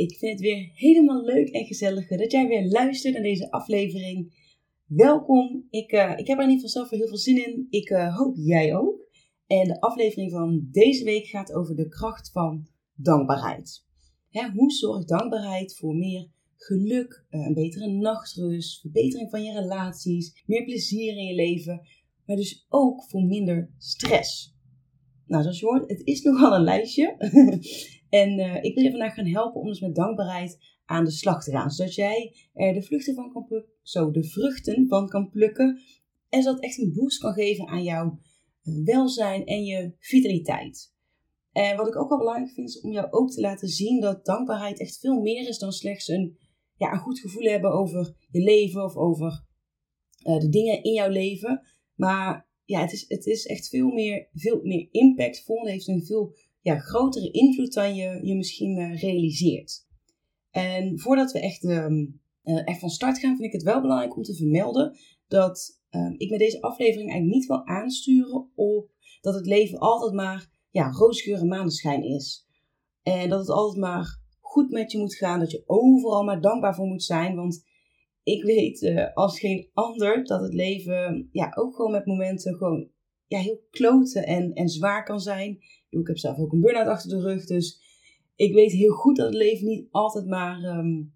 Ik vind het weer helemaal leuk en gezellig dat jij weer luistert naar deze aflevering. Welkom. Ik, uh, ik heb er in ieder geval zelf heel veel zin in. Ik uh, hoop jij ook. En de aflevering van deze week gaat over de kracht van dankbaarheid. Hè, hoe zorgt dankbaarheid voor meer geluk, uh, een betere nachtrust, verbetering van je relaties, meer plezier in je leven, maar dus ook voor minder stress? Nou, zoals je hoort, het is nogal een lijstje. En uh, ik wil je vandaag gaan helpen om dus met dankbaarheid aan de slag te gaan. Zodat jij er de vruchten van kan plukken, zo de vruchten van kan plukken. En zodat echt een boost kan geven aan jouw eh, welzijn en je vitaliteit. En wat ik ook wel belangrijk vind, is om jou ook te laten zien dat dankbaarheid echt veel meer is dan slechts een, ja, een goed gevoel hebben over je leven of over uh, de dingen in jouw leven. Maar ja, het is, het is echt veel meer, veel meer impactvol en heeft een veel ja, grotere invloed dan je je misschien uh, realiseert. En voordat we echt, um, echt van start gaan, vind ik het wel belangrijk om te vermelden dat um, ik met deze aflevering eigenlijk niet wil aansturen op dat het leven altijd maar ja, roosgeur en maneschijn is. En dat het altijd maar goed met je moet gaan, dat je overal maar dankbaar voor moet zijn. Want ik weet uh, als geen ander dat het leven ja, ook gewoon met momenten gewoon ja, heel kloten en, en zwaar kan zijn. Ik heb zelf ook een burn-out achter de rug. Dus ik weet heel goed dat het leven niet altijd maar um,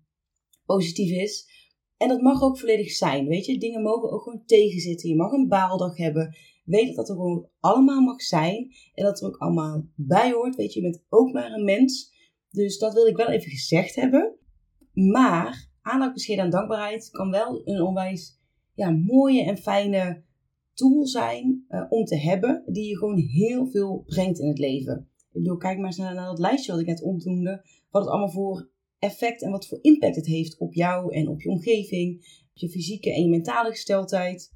positief is. En dat mag ook volledig zijn. Weet je, dingen mogen ook gewoon tegenzitten. Je mag een baaldag hebben. Weet dat dat er gewoon allemaal mag zijn. En dat er ook allemaal bij hoort. Weet je, je bent ook maar een mens. Dus dat wil ik wel even gezegd hebben. Maar aandacht besteden aan dankbaarheid kan wel een onwijs ja, mooie en fijne tool zijn uh, om te hebben, die je gewoon heel veel brengt in het leven. Ik bedoel, kijk maar eens naar, dat lijstje wat ik net opnoemde, wat het allemaal voor effect en wat voor impact het heeft op jou en op je omgeving, op je fysieke en je mentale gesteldheid.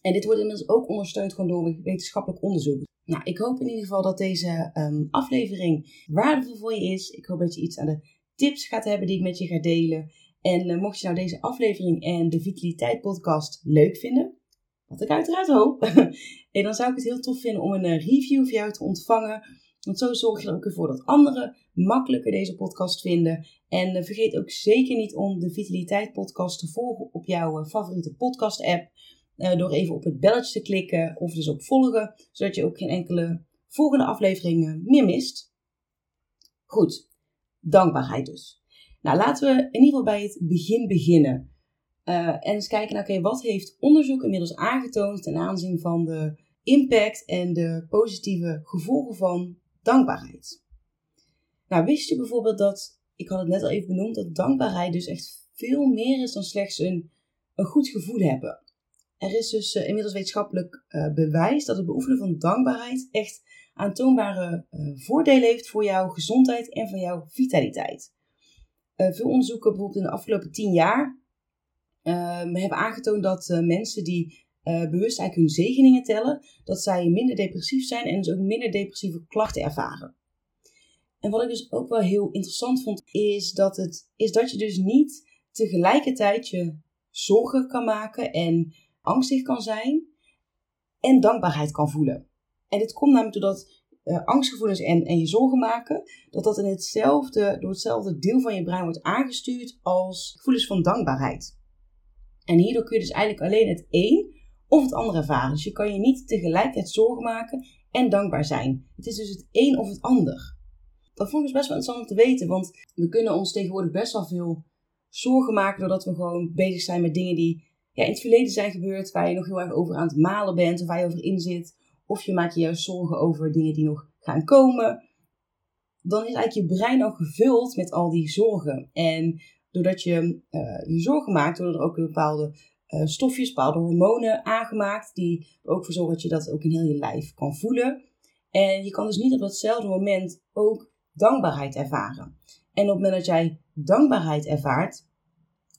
En dit wordt inmiddels ook ondersteund gewoon door wetenschappelijk onderzoek. Nou, ik hoop in ieder geval dat deze um, aflevering waardevol voor je is. Ik hoop dat je iets aan de tips gaat hebben die ik met je ga delen. En uh, mocht je nou deze aflevering en de Vitaliteit podcast leuk vinden, wat ik uiteraard hoop. en dan zou ik het heel tof vinden om een eh, review voor jou te ontvangen. Want zo zorg je er ook ervoor dat anderen makkelijker deze podcast vinden. En eh, vergeet ook zeker niet om de Vitaliteit podcast te volgen op jouw eh, favoriete podcast app. door even op het belletje te klikken of dus op volgen. Zodat je ook geen enkele volgende aflevering meer mist. Goed, dankbaarheid dus. Nou, laten we in ieder geval bij het begin beginnen. Uh, en eens kijken naar, oké, wat heeft onderzoek inmiddels aangetoond ten aanzien van de impact en de positieve gevolgen van dankbaarheid. Nou, wist je bijvoorbeeld dat, ik had het net al even benoemd, dat dankbaarheid dus echt veel meer is dan slechts een, een goed gevoel hebben. Er is dus uh, inmiddels wetenschappelijk uh, bewijs dat het beoefenen van dankbaarheid echt aantoonbare voordelen heeft voor jouw gezondheid en voor jouw vitaliteit. veel onderzoeken, bijvoorbeeld in de afgelopen 10 jaar, uh, hebben aangetoond dat uh, mensen die uh, bewust eigenlijk hun zegeningen tellen, dat zij minder depressief zijn en dus ook minder depressieve klachten ervaren. En wat ik dus ook wel heel interessant vond, is dat, het, is dat je dus niet tegelijkertijd je zorgen kan maken en angstig kan zijn en dankbaarheid kan voelen. En dit komt namelijk doordat uh, angstgevoelens en, en je zorgen maken, dat dat in hetzelfde, door hetzelfde deel van je brein wordt aangestuurd als gevoelens van dankbaarheid. En hierdoor kun je dus eigenlijk alleen het een of het ander ervaren. Dus je kan je niet tegelijkertijd zorgen maken en dankbaar zijn. Het is dus het een of het ander. Dat vond ik dus best wel interessant om te weten, want we kunnen ons tegenwoordig best wel veel zorgen maken doordat we gewoon bezig zijn met dingen die ja, in het verleden zijn gebeurd, waar je nog heel erg over aan het malen bent of waar je over in zit. Of je maakt je juist zorgen over dingen die nog gaan komen. Dan is eigenlijk je brein al gevuld met al die zorgen. En doordat je uh, je zorgen maakt, worden er ook bepaalde uh, stofjes, bepaalde hormonen aangemaakt, die er ook voor zorgen dat je dat ook in heel je lijf kan voelen. En je kan dus niet op datzelfde moment ook dankbaarheid ervaren. En op het moment dat jij dankbaarheid ervaart,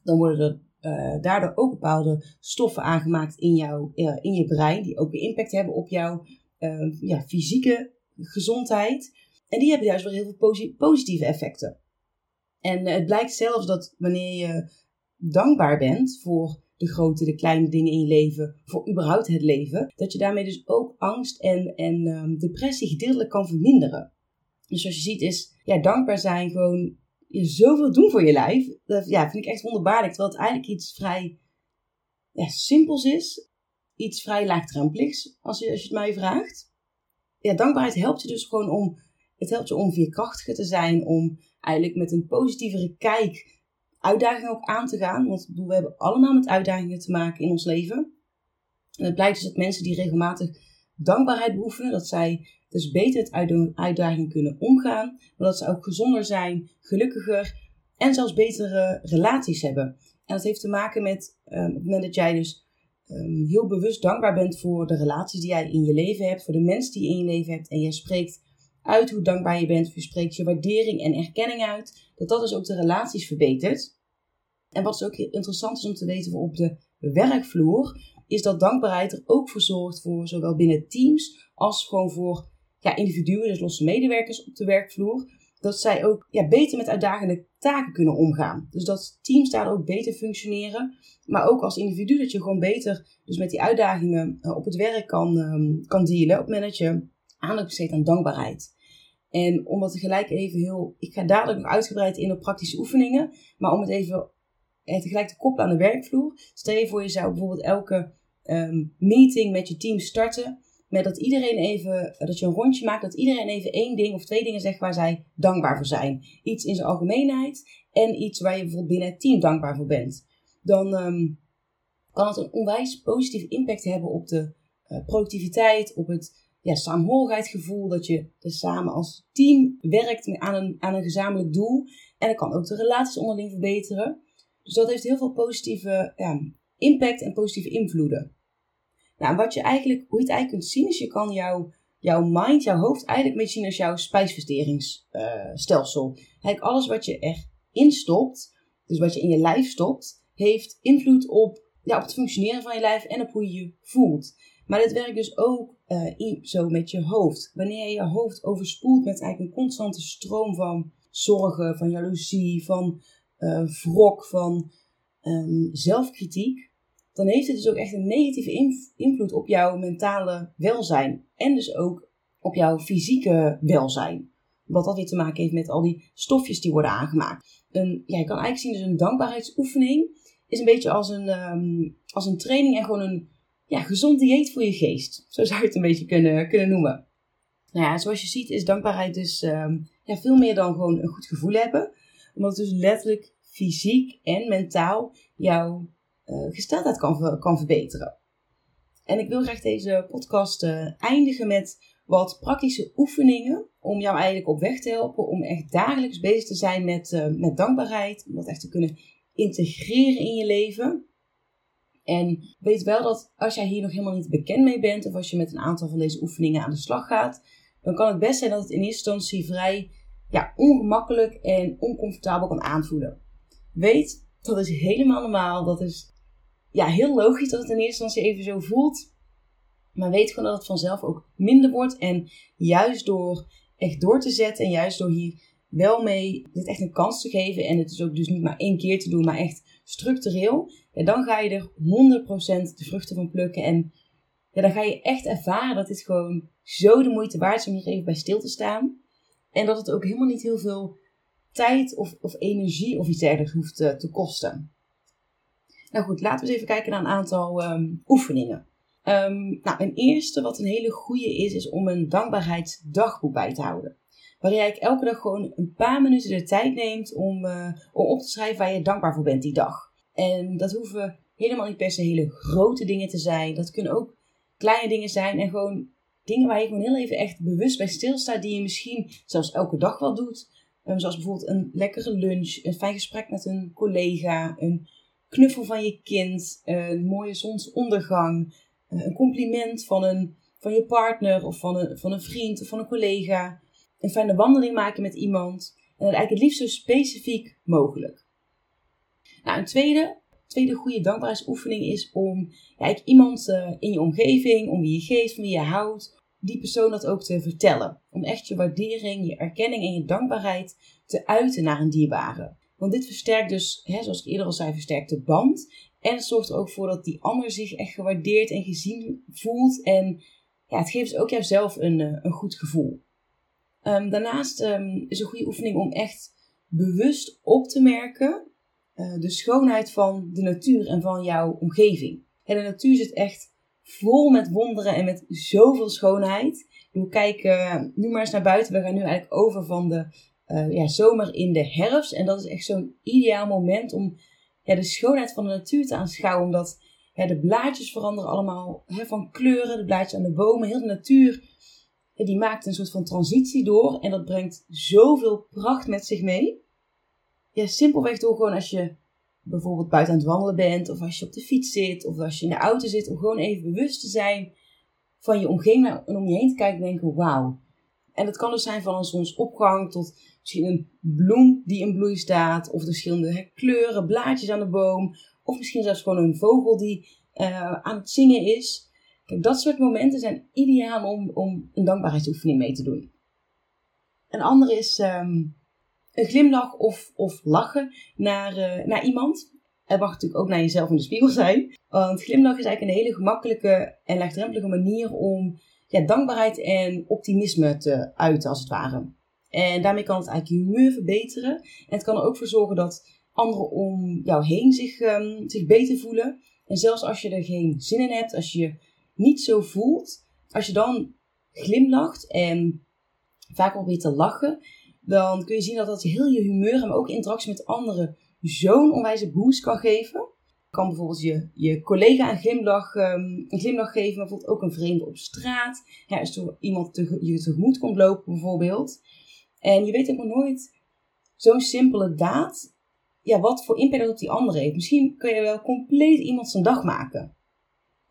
dan worden er uh, daardoor ook bepaalde stoffen aangemaakt in, jou, in je brein, die ook weer impact hebben op jouw ja, fysieke gezondheid. En die hebben juist weer heel veel positieve effecten. En het blijkt zelfs dat wanneer je dankbaar bent voor de grote, de kleine dingen in je leven, voor überhaupt het leven, dat je daarmee dus ook angst en, en um, depressie gedeeltelijk kan verminderen. Dus zoals je ziet is, ja, dankbaar zijn gewoon je zoveel doen voor je lijf. Dat ja, vind ik echt wonderbaarlijk. Terwijl het eigenlijk iets vrij ja, simpels is. Iets vrij laagdrempeligs, als je, als je het mij vraagt. Ja, dankbaarheid helpt je dus gewoon om... Het helpt je om veerkrachtiger te zijn. Om eigenlijk met een positievere kijk uitdagingen ook aan te gaan. Want we hebben allemaal met uitdagingen te maken in ons leven. En het blijkt dus dat mensen die regelmatig dankbaarheid beoefenen, dat zij dus beter met uitdagingen kunnen omgaan, maar dat ze ook gezonder zijn, gelukkiger en zelfs betere relaties hebben. En dat heeft te maken met op het moment dat jij dus um, heel bewust dankbaar bent voor de relaties die jij in je leven hebt, voor de mensen die je in je leven hebt en jij spreekt uit hoe dankbaar je bent, of je spreekt je waardering en erkenning uit, dat dat dus ook de relaties verbetert. En wat is ook interessant is om te weten op de werkvloer, is dat dankbaarheid er ook voor zorgt voor zowel binnen teams als gewoon voor ja, individuen, dus losse medewerkers op de werkvloer, dat zij ook ja, beter met uitdagende taken kunnen omgaan. Dus dat teams daar ook beter functioneren, maar ook als individu dat je gewoon beter dus met die uitdagingen uh, op het werk kan, um, kan dealen op je aandacht besteedt aan dankbaarheid. En om dat tegelijk even heel, ik ga dadelijk nog uitgebreid in op praktische oefeningen, maar om het even eh, tegelijk te koppelen aan de werkvloer. Stel je voor je zou bijvoorbeeld elke um, meeting met je team starten met dat iedereen even, dat je een rondje maakt, dat iedereen even één ding of twee dingen zegt waar zij dankbaar voor zijn. Iets in zijn algemeenheid en iets waar je bijvoorbeeld binnen het team dankbaar voor bent. Dan um, kan het een onwijs positieve impact hebben op de uh, productiviteit, op het ja, saamhorigheidsgevoel, dat je dus samen als team werkt aan een, aan een gezamenlijk doel. En dat kan ook de relaties onderling verbeteren. Dus dat heeft heel veel positieve ja, impact en positieve invloeden. Nou, wat je eigenlijk, hoe je het eigenlijk kunt zien, is je kan jouw, jouw mind, jouw hoofd eigenlijk beetje zien als jouw spijsverteringsstelsel. Uh, eigenlijk alles wat je erin stopt, dus wat je in je lijf stopt, heeft invloed op, ja, op het functioneren van je lijf en op hoe je je voelt. Maar dit werkt dus ook in, zo met je hoofd. Wanneer je je hoofd overspoelt met eigenlijk een constante stroom van zorgen, van jaloezie, van uh, wrok, van um, zelfkritiek, dan heeft het dus ook echt een negatieve invloed op jouw mentale welzijn. En dus ook op jouw fysieke welzijn. Wat dat weer te maken heeft met al die stofjes die worden aangemaakt. Een, je kan eigenlijk zien, dus een dankbaarheidsoefening is een beetje als een, um, als een training en gewoon een ja, gezond dieet voor je geest. Zo zou je het een beetje kunnen, kunnen noemen. Nou ja, zoals je ziet is dankbaarheid dus um, ja, veel meer dan gewoon een goed gevoel hebben. Omdat het dus letterlijk fysiek en mentaal jouw uh, gesteldheid kan, kan verbeteren. En ik wil graag deze podcast uh, eindigen met wat praktische oefeningen om jou eigenlijk op weg te helpen om echt dagelijks bezig te zijn met, uh, met dankbaarheid, om dat echt te kunnen integreren in je leven. En weet wel dat als jij hier nog helemaal niet bekend mee bent, of als je met een aantal van deze oefeningen aan de slag gaat, dan kan het best zijn dat het in eerste instantie vrij ja, ongemakkelijk en oncomfortabel kan aanvoelen. Weet, dat is helemaal normaal. Dat is ja, heel logisch dat het in eerste instantie even zo voelt. Maar weet gewoon dat het vanzelf ook minder wordt. En juist door echt door te zetten en juist door hier wel mee dit echt een kans te geven. En het is ook dus niet maar één keer te doen, maar echt structureel. Ja, dan ga je er 100% de vruchten van plukken. En ja, dan ga je echt ervaren dat dit gewoon zo de moeite waard is om hier even bij stil te staan. En dat het ook helemaal niet heel veel tijd of, of energie of iets dergelijks hoeft te, te kosten. Nou goed, laten we eens even kijken naar een aantal um, oefeningen. Um, nou, een eerste wat een hele goede is, is om een dankbaarheidsdagboek bij te houden. Waarin je elke dag gewoon een paar minuten de tijd neemt om, uh, om op te schrijven waar je dankbaar voor bent die dag. En dat hoeven helemaal niet per se hele grote dingen te zijn. Dat kunnen ook kleine dingen zijn en gewoon dingen waar je gewoon heel even echt bewust bij stilstaat, die je misschien zelfs elke dag wel doet. Um, zoals bijvoorbeeld een lekkere lunch, een fijn gesprek met een collega, een knuffel van je kind, een mooie zonsondergang, een compliment van een, van je partner of van een, van een vriend of van een collega. Een fijne wandeling maken met iemand. En dat eigenlijk het liefst zo specifiek mogelijk. Nou, een tweede, tweede goede dankbaarheidsoefening is om ja, iemand uh, in je omgeving, om wie je geeft, van wie je houdt, die persoon dat ook te vertellen. Om echt je waardering, je erkenning en je dankbaarheid te uiten naar een dierbare. Want dit versterkt dus, hè, zoals ik eerder al zei, versterkt de band. En het zorgt er ook voor dat die ander zich echt gewaardeerd en gezien voelt. En ja, het geeft ook jouzelf een, eh, een goed gevoel. Um, daarnaast um, is een goede oefening om echt bewust op te merken uh, de schoonheid van de natuur en van jouw omgeving. En de natuur zit echt vol met wonderen en met zoveel schoonheid. We kijken nu maar eens naar buiten. We gaan nu eigenlijk over van de uh, ja, zomer in de herfst. En dat is echt zo'n ideaal moment om de schoonheid van de natuur te aanschouwen. Omdat de blaadjes veranderen allemaal hè, van kleuren. De blaadjes aan de bomen. Heel de natuur die maakt een soort van transitie door. En dat brengt zoveel pracht met zich mee. Ja, simpelweg door gewoon als je bijvoorbeeld buiten aan het wandelen bent. Of als je op de fiets zit. Of als je in de auto zit. Om gewoon even bewust te zijn van je omgeving. En om je heen te kijken en denken, wauw. En dat kan dus zijn van een zonsopgang tot misschien een bloem die in bloei staat. Of de verschillende kleuren, blaadjes aan de boom. Of misschien zelfs gewoon een vogel die uh, aan het zingen is. Dat soort momenten zijn ideaal om, om een dankbaarheidsoefening mee te doen. Een andere is um, een glimlach of, of lachen naar, uh, naar iemand. Het mag natuurlijk ook naar jezelf in de spiegel zijn. Want glimlach is eigenlijk een hele gemakkelijke en laagdrempelige manier om ja, dankbaarheid en optimisme te uiten, als het ware. En daarmee kan het eigenlijk je humeur verbeteren. En het kan er ook voor zorgen dat anderen om jou heen zich, um, zich beter voelen. En zelfs als je er geen zin in hebt, als je niet zo voelt, als je dan glimlacht en vaak probeert te lachen, dan kun je zien dat dat heel je humeur, maar ook interactie met anderen, zo'n onwijze boost kan geven. Kan bijvoorbeeld je, je collega een glimlach, um, een glimlach geven, maar bijvoorbeeld ook een vreemde op straat. Ja, als iemand te, je tegemoet komt lopen bijvoorbeeld. En je weet nog nooit zo'n simpele daad, ja, wat voor impact dat op die ander heeft. Misschien kun je wel compleet iemand zijn dag maken.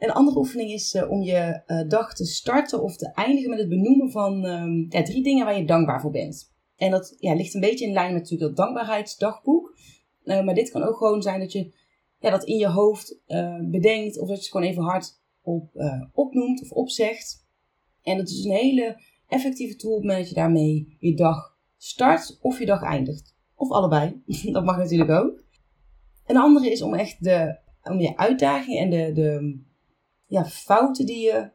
Een andere oefening is uh, om je uh, dag te starten of te eindigen met het benoemen van ja, drie dingen waar je dankbaar voor bent. En dat ja, ligt een beetje in lijn met natuurlijk dat dankbaarheidsdagboek. Uh, maar dit kan ook gewoon zijn dat je ja, dat in je hoofd bedenkt of dat je het gewoon even hard op, opnoemt of opzegt. En dat is een hele effectieve tool op het moment dat je daarmee je dag start of je dag eindigt. Of allebei, dat mag natuurlijk ook. Een andere is om echt de, om je uitdagingen en de, de ja, fouten die je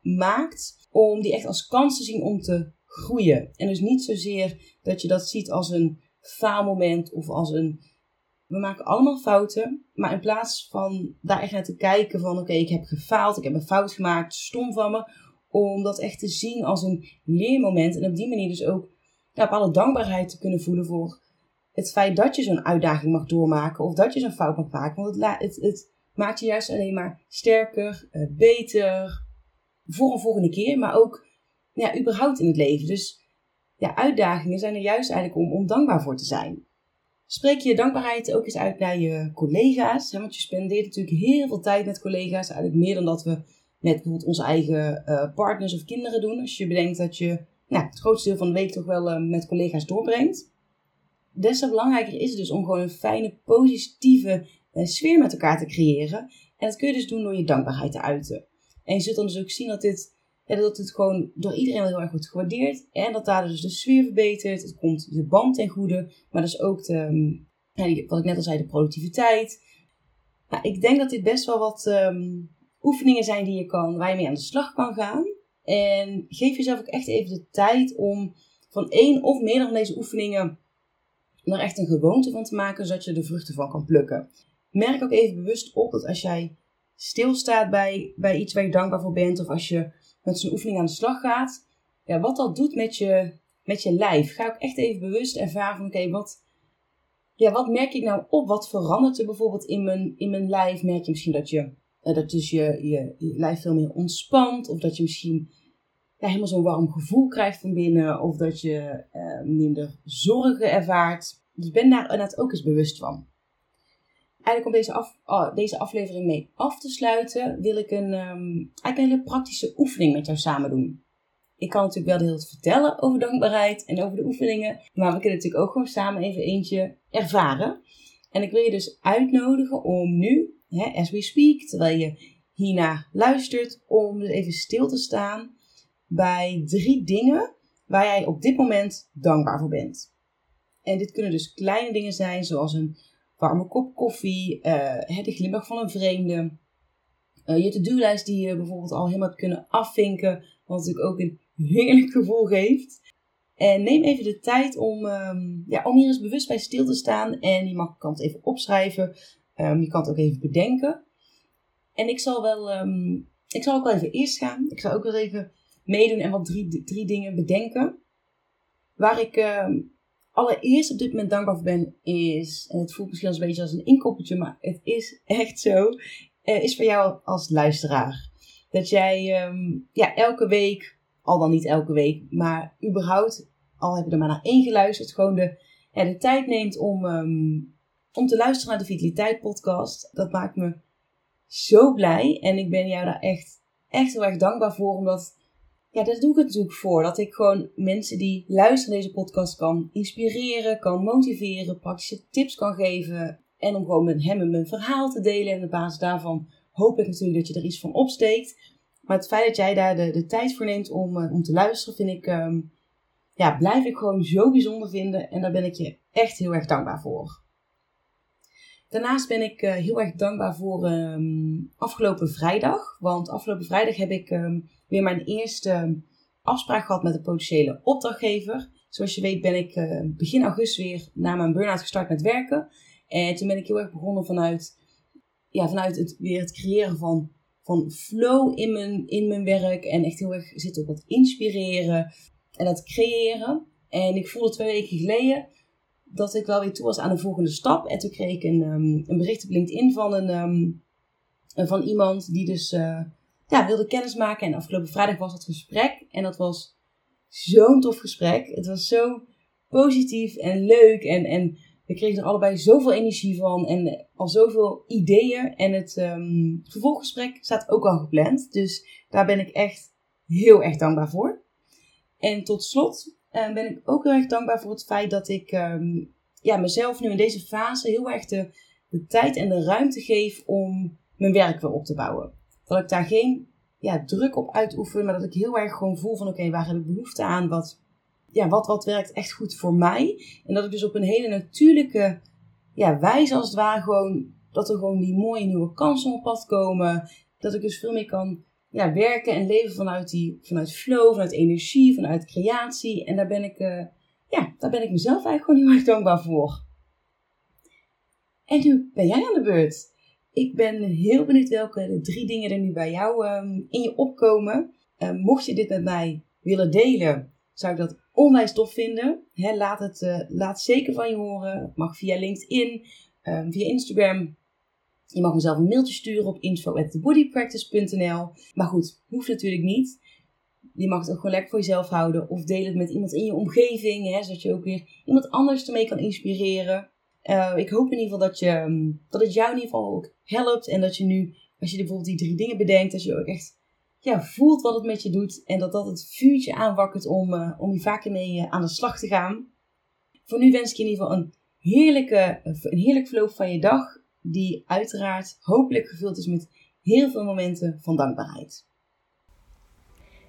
maakt, om die echt als kans te zien om te groeien. En dus niet zozeer dat je dat ziet als een faalmoment of als een. We maken allemaal fouten, maar in plaats van daar echt naar te kijken van oké, ik heb gefaald, ik heb een fout gemaakt, stom van me, om dat echt te zien als een leermoment en op die manier dus ook ja, bepaalde dankbaarheid te kunnen voelen voor het feit dat je zo'n uitdaging mag doormaken of dat je zo'n fout mag maken. Want het, het, het maakt je juist alleen maar sterker, uh, beter voor een volgende keer, maar ook ja, überhaupt in het leven. Dus ja, uitdagingen zijn er juist eigenlijk om, om dankbaar voor te zijn. Spreek je dankbaarheid ook eens uit naar je collega's. Want je spendeert natuurlijk heel veel tijd met collega's. Eigenlijk meer dan dat we met bijvoorbeeld onze eigen uh, partners of kinderen doen. Als je bedenkt dat je nou, het grootste deel van de week toch wel uh, met collega's doorbrengt. Des te belangrijker is het dus om gewoon een fijne, positieve uh, sfeer met elkaar te creëren. En dat kun je dus doen door je dankbaarheid te uiten. En je zult dan dus ook zien dat dit, dat het gewoon door iedereen heel erg wordt gewaardeerd. En dat daar dus de sfeer verbetert. Het komt de band ten goede. Maar dus ook de, um, wat ik net al zei, de productiviteit. Nou, ik denk dat dit best wel wat um, oefeningen zijn die je kan, waar je mee aan de slag kan gaan. En geef jezelf ook echt even de tijd om van één of meerdere van deze oefeningen er echt een gewoonte van te maken, zodat je de vruchten van kan plukken. Merk ook even bewust op dat als jij stilstaat bij, bij iets waar je dankbaar voor bent, of als je met zo'n oefening aan de slag gaat, ja, wat dat doet met je, met je lijf. Ga ook echt even bewust ervaren van, oké, wat, ja, wat merk ik nou op? Wat verandert er bijvoorbeeld in mijn, in mijn lijf? Merk je misschien dat je uh, dat dus je, je, je, lijf veel meer ontspant. Of dat je misschien helemaal zo'n warm gevoel krijgt van binnen. Of dat je uh, minder zorgen ervaart. Dus ben daar inderdaad ook eens bewust van. Eigenlijk om deze, af, oh, deze aflevering mee af te sluiten, wil ik een, um, eigenlijk een hele praktische oefening met jou samen doen. Ik kan natuurlijk wel hele tijd vertellen over dankbaarheid en over de oefeningen, maar we kunnen natuurlijk ook gewoon samen even eentje ervaren. En ik wil je dus uitnodigen om nu, hè, as we speak, terwijl je hierna luistert, om dus even stil te staan bij drie dingen waar jij op dit moment dankbaar voor bent. En dit kunnen dus kleine dingen zijn, zoals een warme kop koffie, uh, de glimlach van een vreemde, uh, je to-do-lijst die je bijvoorbeeld al helemaal hebt kunnen afvinken, wat natuurlijk ook een heerlijk gevoel geeft. En neem even de tijd om, um, ja, om hier eens bewust bij stil te staan. En je mag, kan het even opschrijven. Um, je kan het ook even bedenken. En ik zal wel, um, ik zal ook wel even eerst gaan. Ik zal ook wel even meedoen en wat drie, drie dingen bedenken. Waar ik allereerst op dit moment dankbaar voor ben, is, en het voelt misschien als een beetje als een inkoppertje, maar het is echt zo, uh, is voor jou als luisteraar. Dat jij um, ja, elke week, al dan niet elke week, maar überhaupt, al heb je er maar naar één geluisterd, gewoon de, de tijd neemt om, um, om te luisteren naar de Vitaliteit podcast. Dat maakt me zo blij en ik ben jou daar echt, echt heel erg dankbaar voor, omdat ja, daar doe ik het natuurlijk voor. Dat ik gewoon mensen die luisteren deze podcast kan inspireren, kan motiveren, praktische tips kan geven. En om gewoon met hem mijn verhaal te delen. En op basis daarvan hoop ik natuurlijk dat je er iets van opsteekt. Maar het feit dat jij daar de, de tijd voor neemt om, uh, om te luisteren, vind ik, um, ja, blijf ik gewoon zo bijzonder vinden. En daar ben ik je echt heel erg dankbaar voor. Daarnaast ben ik uh, heel erg dankbaar voor um, afgelopen vrijdag. Want afgelopen vrijdag heb ik um, weer mijn eerste afspraak gehad met een potentiële opdrachtgever. Zoals je weet ben ik uh, begin augustus weer na mijn burn-out gestart met werken. En toen ben ik heel erg begonnen vanuit, ja, vanuit het, weer het creëren van, van flow in mijn, in mijn werk. En echt heel erg zitten op het inspireren en het creëren. En ik voelde twee weken geleden dat ik wel weer toe was aan de volgende stap. En toen kreeg ik een, um, een bericht op LinkedIn van, een, um, van iemand die dus uh, ja, wilde kennismaken. En afgelopen vrijdag was dat gesprek. En dat was zo'n tof gesprek. Het was zo positief en leuk. En, en we kregen er allebei zoveel energie van. En al zoveel ideeën. En het um, vervolggesprek staat ook al gepland. Dus daar ben ik echt heel erg dankbaar voor. En tot slot uh, ben ik ook heel erg dankbaar voor het feit dat ik um, ja, mezelf nu in deze fase heel erg de, de tijd en de ruimte geef om mijn werk weer op te bouwen. Dat ik daar geen ja, druk op uitoefen, maar dat ik heel erg gewoon voel van oké, waar heb ik behoefte aan? Wat, ja, wat, wat werkt echt goed voor mij? En dat ik dus op een hele natuurlijke ja, wijze als het ware gewoon, dat er gewoon die mooie nieuwe kansen op pad komen. Dat ik dus veel meer kan ja, werken en leven vanuit, die, vanuit flow, vanuit energie, vanuit creatie. En daar ben ik, uh, ja, daar ben ik mezelf eigenlijk gewoon heel erg dankbaar voor. En nu ben jij aan de beurt. Ik ben heel benieuwd welke drie dingen er nu bij jou um, in je opkomen. Uh, mocht je dit met mij willen delen, zou ik dat onwijs tof vinden. He, laat het uh, laat zeker van je horen. Het mag via LinkedIn, um, via Instagram. Je mag mezelf een mailtje sturen op info@thebodypractice.nl. Maar goed, hoeft natuurlijk niet. Je mag het ook gewoon lekker voor jezelf houden. Of deel het met iemand in je omgeving. Hè, zodat je ook weer iemand anders ermee kan inspireren. Uh, ik hoop in ieder geval dat, je, ehm, dat het jou in ieder geval ook helpt. En dat je nu, als je bijvoorbeeld die drie dingen bedenkt, dat je ook echt ja, voelt wat het met je doet. En dat dat het vuurtje aanwakkert om, uh, om hier vaker mee uh, aan de slag te gaan. Voor nu wens ik je in ieder geval een heerlijke, een heerlijk verloop van je dag die uiteraard hopelijk gevuld is met heel veel momenten van dankbaarheid.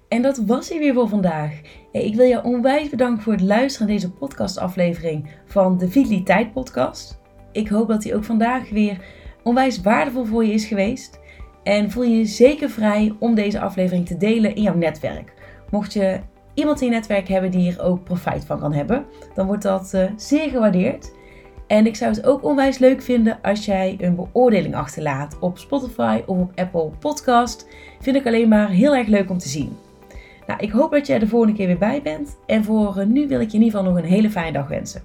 En dat was hij weer voor vandaag. Ik wil je onwijs bedanken voor het luisteren naar deze podcastaflevering van de Vitaliteit Podcast. Ik hoop dat hij ook vandaag weer onwijs waardevol voor je is geweest. En voel je zeker vrij om deze aflevering te delen in jouw netwerk. Mocht je iemand in je netwerk hebben die hier ook profijt van kan hebben, dan wordt dat uh, zeer gewaardeerd. En ik zou het ook onwijs leuk vinden als jij een beoordeling achterlaat op Spotify of op Apple Podcast. Vind ik alleen maar heel erg leuk om te zien. Nou, ik hoop dat jij de volgende keer weer bij bent. En voor nu wil ik je in ieder geval nog een hele fijne dag wensen.